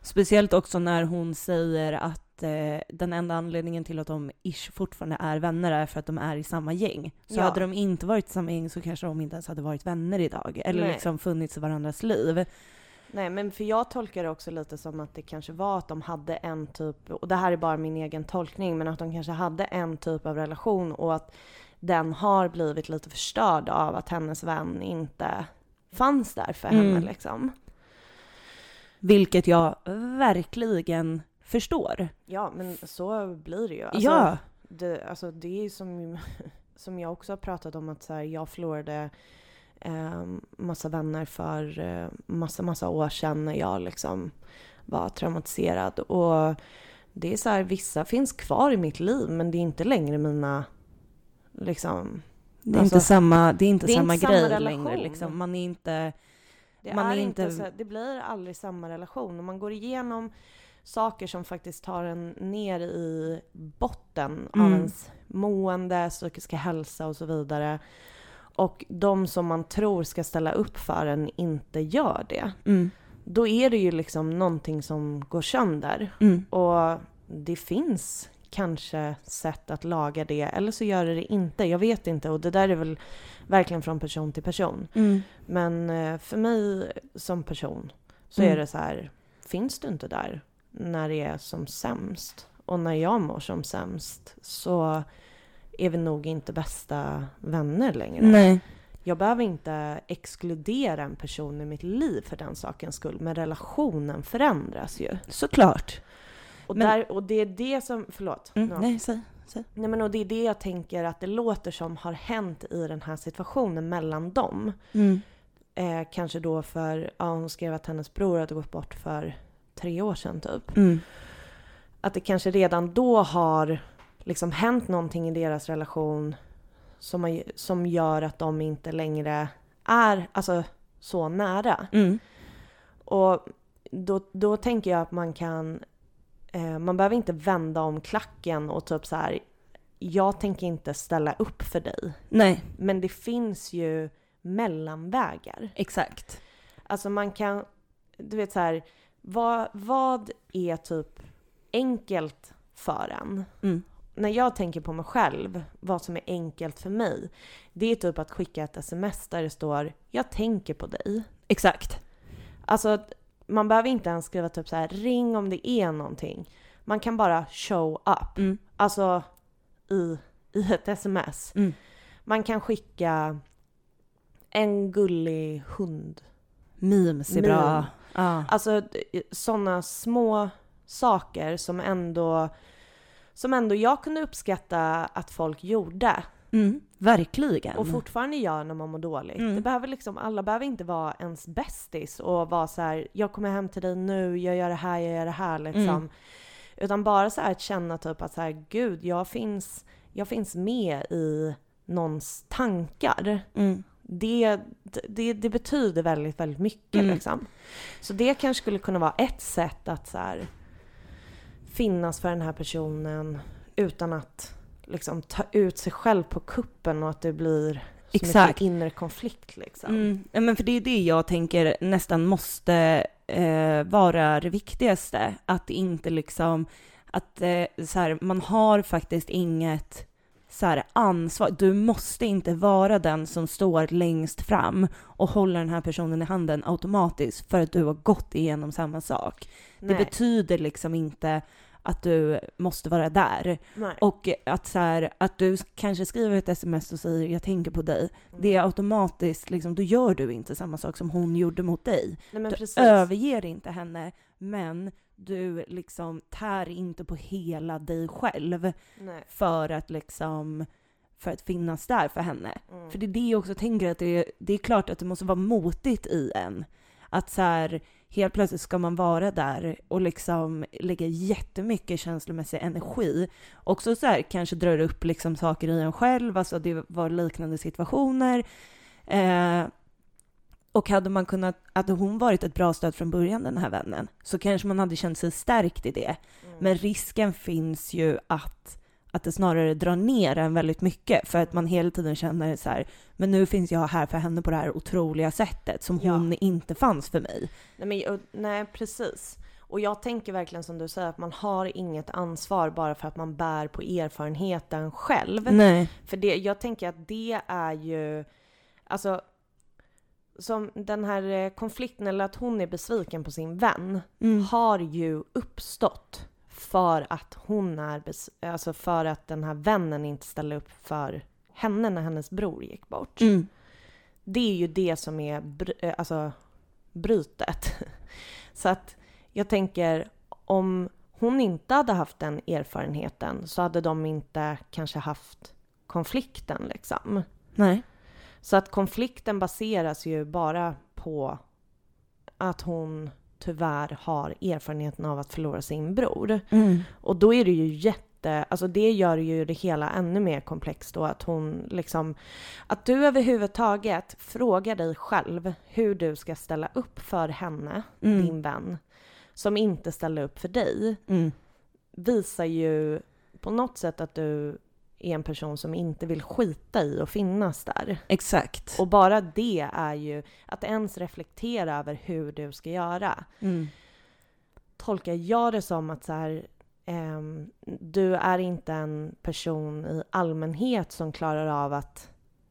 Speciellt också när hon säger att eh, den enda anledningen till att de ish fortfarande är vänner är för att de är i samma gäng. Så Ja. hade de inte varit i samma gäng så kanske de inte ens hade varit vänner idag. Eller Nej. liksom funnits i varandras liv. Nej men för jag tolkar det också lite som att det kanske var att de hade en typ, och det här är bara min egen tolkning, men att de kanske hade en typ av relation och att den har blivit lite förstörd av att hennes vän inte fanns där för henne Mm. liksom. Vilket jag verkligen förstår. Ja men så blir det ju. Alltså, ja. det, alltså det är som, <laughs> som jag också har pratat om att så här, jag förlorade eh, massa vänner för eh, massa, massa år sedan när jag liksom var traumatiserad. Och det är så här, vissa finns kvar i mitt liv men det är inte längre mina liksom Det är Alltså, inte samma, det är inte det är samma inte samma grej relation. längre liksom. Man är inte... Det, Man är är inte... inte- Så, det blir aldrig samma relation. Och man går igenom saker som faktiskt tar en ner i botten av Mm. ens mående, psykiska hälsa och så vidare. Och de som man tror ska ställa upp för en inte gör det. Mm. Då är det ju liksom någonting som går sönder. Mm. Och det finns kanske sätt att laga det, eller så gör det det inte. Jag vet inte. Och det där är väl verkligen från person till person. Mm. Men eh, för mig som person så Mm. är det så här, finns du inte där när det är som sämst och när jag mår som sämst så är vi nog inte bästa vänner längre. Nej. Jag behöver inte exkludera en person i mitt liv för den sakens skull, men relationen förändras ju. Såklart. Och, Men- där, och det är det som, förlåt. Mm. Ja. Nej, säg. säg. Nej men och det är det jag tänker att det låter som har hänt i den här situationen mellan dem. Mm. Eh, kanske då för, ja hon skrev att hennes bror hade gått bort för tre år sedan typ. Mm. Att det kanske redan då har liksom hänt någonting i deras relation som, som gör att de inte längre är alltså, så nära. Mm. Och då, då tänker jag att man kan, man behöver inte vända om klacken och typ så här, jag tänker inte ställa upp för dig. Nej, Men det finns ju mellanvägar. exakt. Alltså man kan, du vet så här, vad, vad är typ enkelt för en? Mm. När jag tänker på mig själv, vad som är enkelt för mig, det är typ att skicka ett sms där det står “Jag tänker på dig”. Exakt. Alltså, man behöver inte ens skriva typ så här “Ring om det är någonting”. Man kan bara show up. Mm. Alltså i, i ett sms. Mm. Man kan skicka en gullig hund Memes är Meme. bra. Ja. Alltså sådana små saker som ändå som ändå jag kunde uppskatta att folk gjorde Mm. Verkligen. och fortfarande gör när man mår dåligt. Mm. Det behöver liksom, alla behöver inte vara ens bästis och vara så här: jag kommer hem till dig nu, jag gör det här, jag gör det här liksom. Mm. Utan bara så här att känna typ att så här, gud, jag finns, jag finns med i någons tankar. Mm. Det, det, det betyder väldigt, väldigt mycket Mm. liksom. Så det kanske skulle kunna vara ett sätt att så här, finnas för den här personen utan att liksom ta ut sig själv på kuppen och att det blir så Exakt. mycket inre konflikt liksom. Mm. Ja, men för det är det jag tänker nästan måste eh, vara det viktigaste. Att inte liksom, att eh, så här, man har faktiskt inget så här, ansvar. Du måste inte vara den som står längst fram och håller den här personen i handen automatiskt för att du har gått igenom samma sak. Det Nej. betyder liksom inte att du måste vara där. Nej. Och att, så här, att du kanske skriver ett sms och säger jag tänker på dig. Mm. Det är automatiskt, liksom, då gör du inte samma sak som hon gjorde mot dig. Nej men Du precis. överger inte henne, men du liksom tär inte på hela dig själv Nej. för att liksom för att finnas där för henne. Mm. För det är det jag också tänker att det är, det är klart att det måste vara motigt i en. Att så här, helt plötsligt ska man vara där och liksom lägga jättemycket känslomässig energi. Också så här, kanske drar upp liksom saker i en själv, alltså det var liknande situationer. Eh, och hade man kunnat, hade hon varit ett bra stöd från början den här vännen, så kanske man hade känt sig stärkt i det. Mm. Men risken finns ju att, att det snarare drar ner en väldigt mycket för att man hela tiden känner så här, men nu finns jag här för henne på det här otroliga sättet som Ja. hon inte fanns för mig. Nej, men, och- nej, precis. Och jag tänker verkligen som du säger att man har inget ansvar bara för att man bär på erfarenheten själv. Nej. För det, jag tänker att det är ju, alltså, som den här eh, konflikten eller att hon är besviken på sin vän Mm. har ju uppstått för att hon är, alltså för att den här vännen inte ställde upp för henne när hennes bror gick bort. Mm. Det är ju det som är br- eh, alltså, brytet. <laughs> Så att jag tänker om hon inte hade haft den erfarenheten så hade de inte kanske haft konflikten liksom. Nej. Så att konflikten baseras ju bara på att hon tyvärr har erfarenheten av att förlora sin bror. Mm. Och då är det ju inte, alltså det gör ju det hela ännu mer komplext då att hon liksom, att du överhuvudtaget frågar dig själv hur du ska ställa upp för henne, Mm. din vän, som inte ställer upp för dig, Mm. visar ju på något sätt att du är en person som inte vill skita i att finnas där. Exakt. Och bara det är ju, att ens reflektera över hur du ska göra, Mm. tolkar jag det som att så här, ehm, du är inte en person i allmänhet som klarar av att,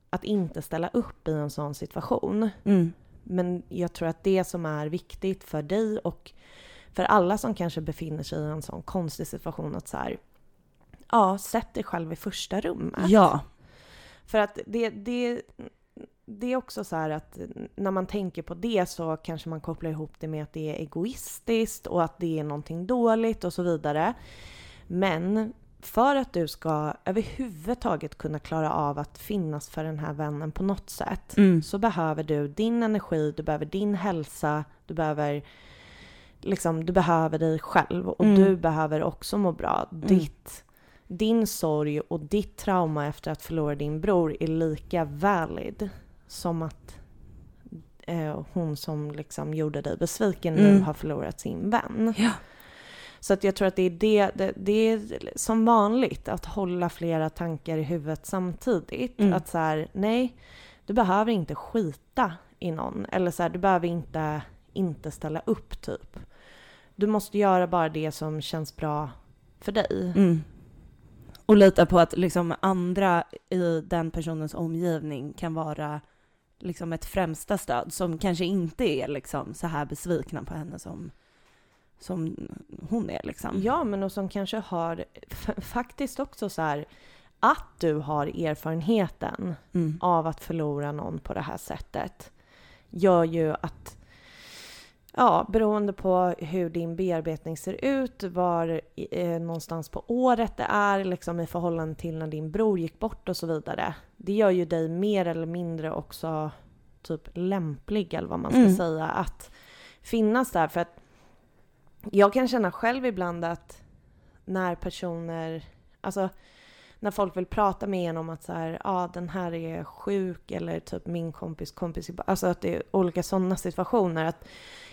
att inte ställa upp i en sån situation. Mm. Men jag tror att det som är viktigt för dig och för alla som kanske befinner sig i en sån konstig situation att så här, ja, sätt dig själv i första rummet. Ja. För att det, det, det är också så här att när man tänker på det så kanske man kopplar ihop det med att det är egoistiskt och att det är någonting dåligt och så vidare. Men för att du ska överhuvudtaget kunna klara av att finnas för den här vännen på något sätt Mm. så behöver du din energi, du behöver din hälsa, du behöver liksom, du behöver dig själv och Mm. du behöver också må bra. Ditt, din sorg och ditt trauma efter att förlora din bror är lika valid som att eh, hon som liksom gjorde dig besviken nu Mm. har förlorat sin vän. Ja. Så att jag tror att det är det, det, det är som vanligt att hålla flera tankar i huvudet samtidigt. Mm. Att så här, nej, du behöver inte skita i någon. Eller så här, du behöver inte, inte ställa upp typ. Du måste göra bara det som känns bra för dig. Mm. Och lita på att liksom andra i den personens omgivning kan vara liksom ett främsta stöd som kanske inte är liksom så här besvikna på henne som, som hon är liksom. Ja, men och som kanske har faktiskt också så här att du har erfarenheten Mm. av att förlora någon på det här sättet gör ju att Ja, beroende på hur din bearbetning ser ut, var eh, någonstans på året det är, liksom i förhållande till när din bror gick bort och så vidare. Det gör ju dig mer eller mindre också typ lämplig, eller vad man ska Mm. säga, att finnas där. För att jag kan känna själv ibland att när personer, alltså när folk vill prata med en om att så här, ja ah, den här är sjuk eller typ min kompis kompis, alltså att det är olika sådana situationer. Att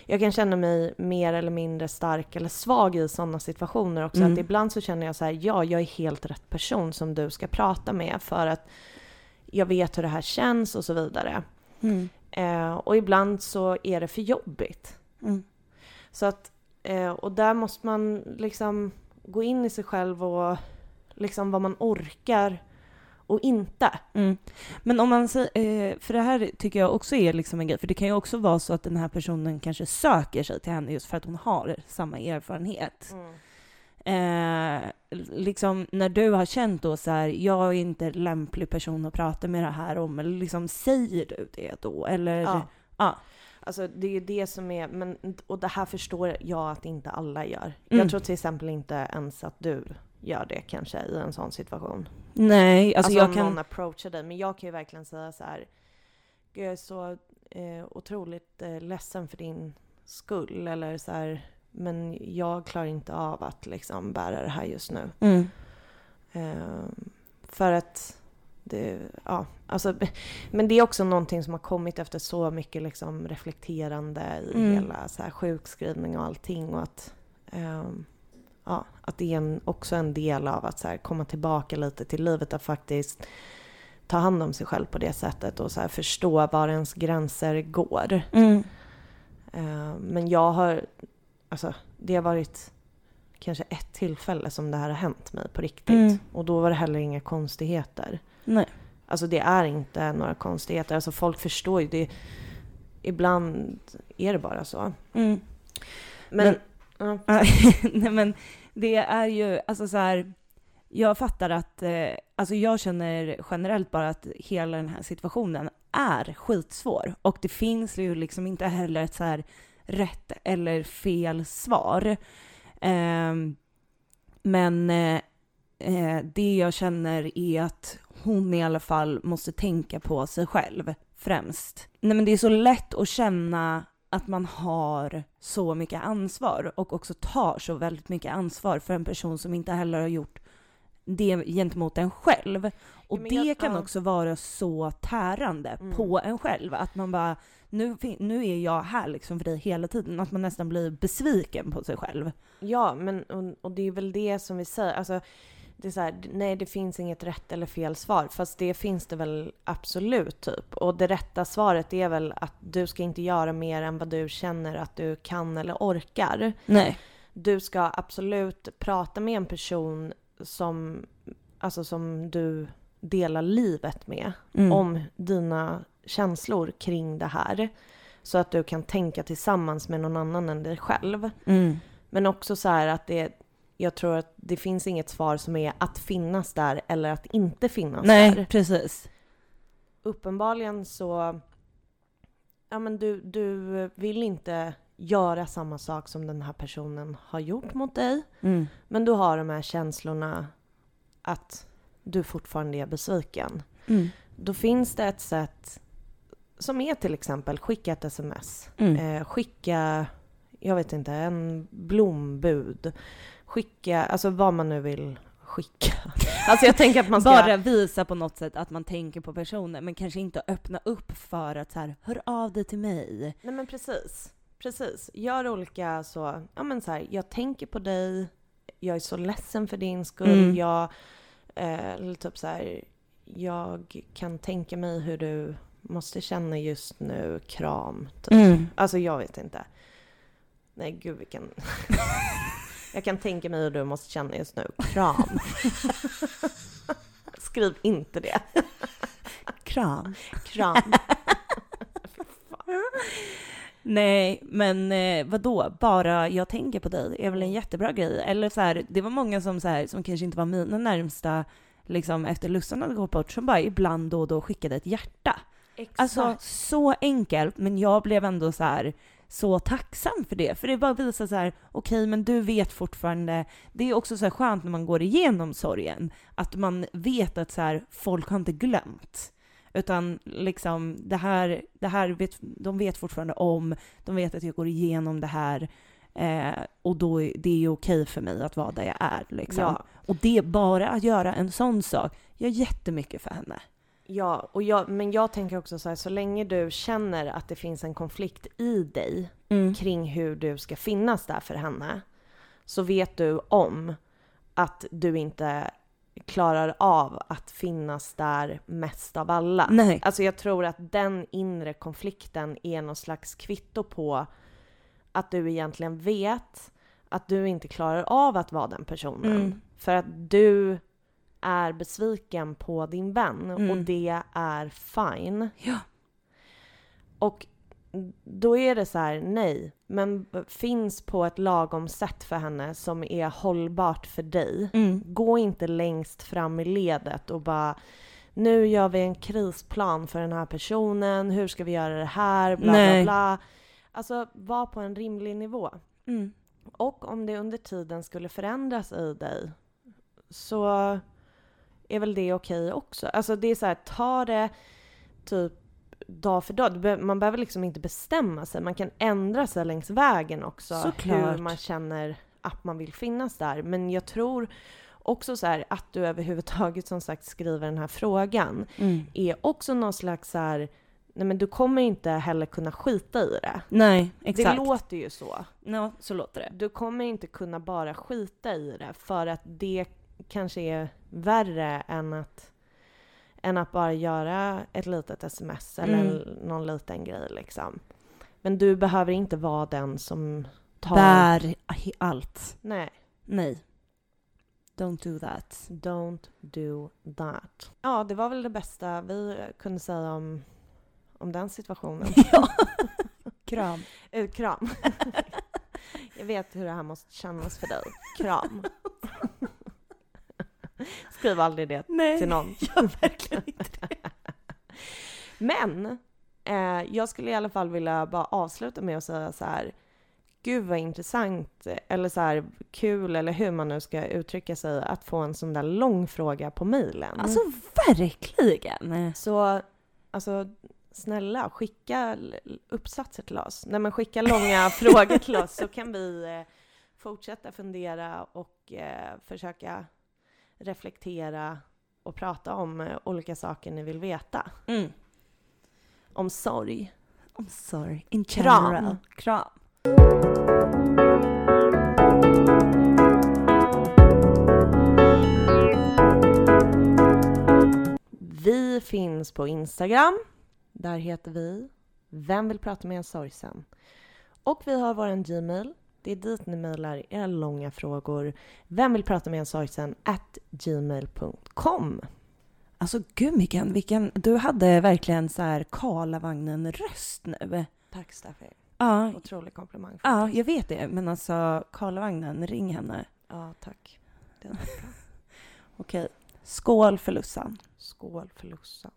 jag kan känna mig mer eller mindre stark eller svag i sådana situationer också. Mm. Att ibland så känner jag så här, ja jag är helt rätt person som du ska prata med för att jag vet hur det här känns och så vidare. Mm. Eh, och ibland så är det för jobbigt. Mm. Så att, eh, och där måste man liksom gå in i sig själv och liksom vad man orkar och inte. Mm. Men om man säger, eh, för det här tycker jag också är liksom en grej, för det kan ju också vara så att den här personen kanske söker sig till henne just för att hon har samma erfarenhet. Eh, liksom när du har känt då så här, jag är inte lämplig person att prata med det här om, eller liksom säger du det då? Eller? Ja. Ja. Alltså det är ju det som är, men, och det här förstår jag att inte alla gör. Mm. Jag tror till exempel inte ens att du gör det kanske i en sån situation. Nej, alltså, Alltså, jag om kan... någon approachar dig. Men jag kan ju verkligen säga så här. "Gud, Jag är så eh, otroligt eh, ledsen för din skull. Eller så här. Men jag klarar inte av att liksom bära det här just nu. Mm. Eh, för att det, ja, alltså, <laughs> men det är också någonting som har kommit efter så mycket liksom reflekterande i Mm. hela så här, sjukskrivning och allting. Och att, ehm, ja, att det är en, också en del av att så här, komma tillbaka lite till livet. Att faktiskt ta hand om sig själv på det sättet och så här, förstå var ens gränser går. Mm. Eh, men jag har, alltså det har varit kanske ett tillfälle som det här har hänt mig på riktigt. Mm. Och då var det heller inga konstigheter. Nej. Alltså det är inte några konstigheter. Alltså folk förstår ju det. Ibland är det bara så. Mm. Men, Men- Mm. <laughs> Nej men det är ju, alltså så här, jag fattar att, eh, alltså jag känner generellt bara att hela den här situationen är skitsvår. Och det finns ju liksom inte heller ett så här rätt eller fel svar. Ehm, eh, men eh, det jag känner är att hon i alla fall måste tänka på sig själv främst. Nej men det är så lätt att känna att man har så mycket ansvar och också tar så väldigt mycket ansvar för en person som inte heller har gjort det gentemot en själv. Och men det jag- kan ja. också vara så tärande Mm. på en själv. Att man bara, nu, nu är jag här liksom för dig hela tiden. Att man nästan blir besviken på sig själv. Ja, men och, och det är väl det som vi säger. Alltså, det är så här, nej det finns inget rätt eller fel svar. Fast det finns det väl absolut typ. Och det rätta svaret är väl att du ska inte göra mer än vad du känner att du kan eller orkar. Nej. Du ska absolut prata med en person som, alltså som du delar livet med. Mm. Om dina känslor kring det här. Så att du kan tänka tillsammans med någon annan än dig själv. Mm. Men också så här att det, jag tror att det finns inget svar som är att finnas där eller att inte finnas Nej, där. precis. Uppenbarligen så, ja men du, du vill inte göra samma sak som den här personen har gjort mot dig. Mm. Men du har de här känslorna att du fortfarande är besviken. Mm. Då finns det ett sätt som är till exempel skicka ett sms. Mm. Eh, skicka, jag vet inte, en blombud. Skicka, alltså vad man nu vill skicka. <laughs> Alltså jag tänker att man ska... Bara visa på något sätt att man tänker på personen, men kanske inte öppna upp för att så här, hör av dig till mig. Nej men precis. Precis. Gör olika så, ja men så här, jag tänker på dig, jag är så ledsen för din skull, Mm. jag, eh, eller typ så här, jag kan tänka mig hur du måste känna just nu, kram. Typ. Mm. Alltså jag vet inte. Nej gud vilken... <laughs> jag kan tänka mig hur du måste känna just nu, kram. <laughs> Skriv inte det. Kram. Kram. <laughs> Nej, men eh, vadå? Bara jag tänker på dig är väl en jättebra grej? Eller så här, det var många som, så här, som kanske inte var mina närmsta, liksom efter Lussan hade gått bort, som bara ibland då och då skickade ett hjärta. Exakt. Alltså så enkelt, men jag blev ändå så här så tacksam för det. För det bara visar så här, okej men du vet fortfarande, det är också så här skönt när man går igenom sorgen, att man vet att så här, folk har inte glömt. Utan liksom det här, det här vet, de vet fortfarande om, de vet att jag går igenom det här. Eh, och då är det är okej för mig att vara där jag är. Liksom. Ja. Och det, bara att göra en sån sak, gör jättemycket för henne. Ja, och jag, men jag tänker också så här, så länge du känner att det finns en konflikt i dig Mm. kring hur du ska finnas där för henne, så vet du om att du inte klarar av att finnas där mest av alla. Nej. Alltså jag tror att den inre konflikten är någon slags kvitto på att du egentligen vet att du inte klarar av att vara den personen. Mm. För att du är besviken på din vän Mm. och det är fine. Ja. Och då är det så här, nej, men finns på ett lagom sätt för henne som är hållbart för dig. Mm. Gå inte längst fram i ledet och bara nu gör vi en krisplan för den här personen, hur ska vi göra det här, bla Nej. bla bla. Alltså var på en rimlig nivå. Mm. Och om det under tiden skulle förändras i dig så är väl det okej också. Alltså det är så här, ta det typ dag för dag. Man behöver liksom inte bestämma sig. Man kan ändra sig längs vägen också. Såklart. Hur man känner att man vill finnas där. Men jag tror också så här att du överhuvudtaget som sagt skriver den här frågan Mm. är också någon slags så här, nej men du kommer inte heller kunna skita i det. Nej, exakt. Det låter ju så. Ja, så låter det. Du kommer inte kunna bara skita i det för att det kanske är värre än att, än att bara göra ett litet sms eller Mm. någon liten grej liksom. Men du behöver inte vara den som tar... Bär allt. Nej, Nej. Don't do that. don't do that. Ja, det var väl det bästa vi kunde säga om, om den situationen. <laughs> ja. Kram. <laughs> Eh, kram. <laughs> Jag vet hur det här måste kännas för dig. Kram. Skriv aldrig det Nej. till någon. Ja, verkligen inte det. <laughs> Men eh, jag skulle i alla fall vilja bara avsluta med att säga så här. Gud vad intressant, eller så här kul, eller hur man nu ska uttrycka sig, att få en sån där lång fråga på mejlen. Alltså verkligen. Så, alltså snälla, skicka uppsatser till oss. Nej men skicka långa <laughs> frågor till oss så kan vi eh, fortsätta fundera och eh, försöka reflektera och prata om eh, olika saker ni vill veta. Mm. Om sorg. I'm sorry. In Kram. general. Kram. Vi finns på Instagram. Där heter vi Vem vill prata med en sorgsen? Och vi har vår Gmail. Det är dit ni mejlar era långa frågor. Vem vill prata med en sorgsen? At gmail.com. Alltså gud Mikael, vilken, du hade verkligen så här Karlavagnen-röst nu. Tack Steffi. Ja, Otrolig komplimang. ja, jag vet det. Men alltså Karlavagnen, ring henne. ja tack. Bra. <laughs> Okej. Skål för Lussan. Skål för Lussan.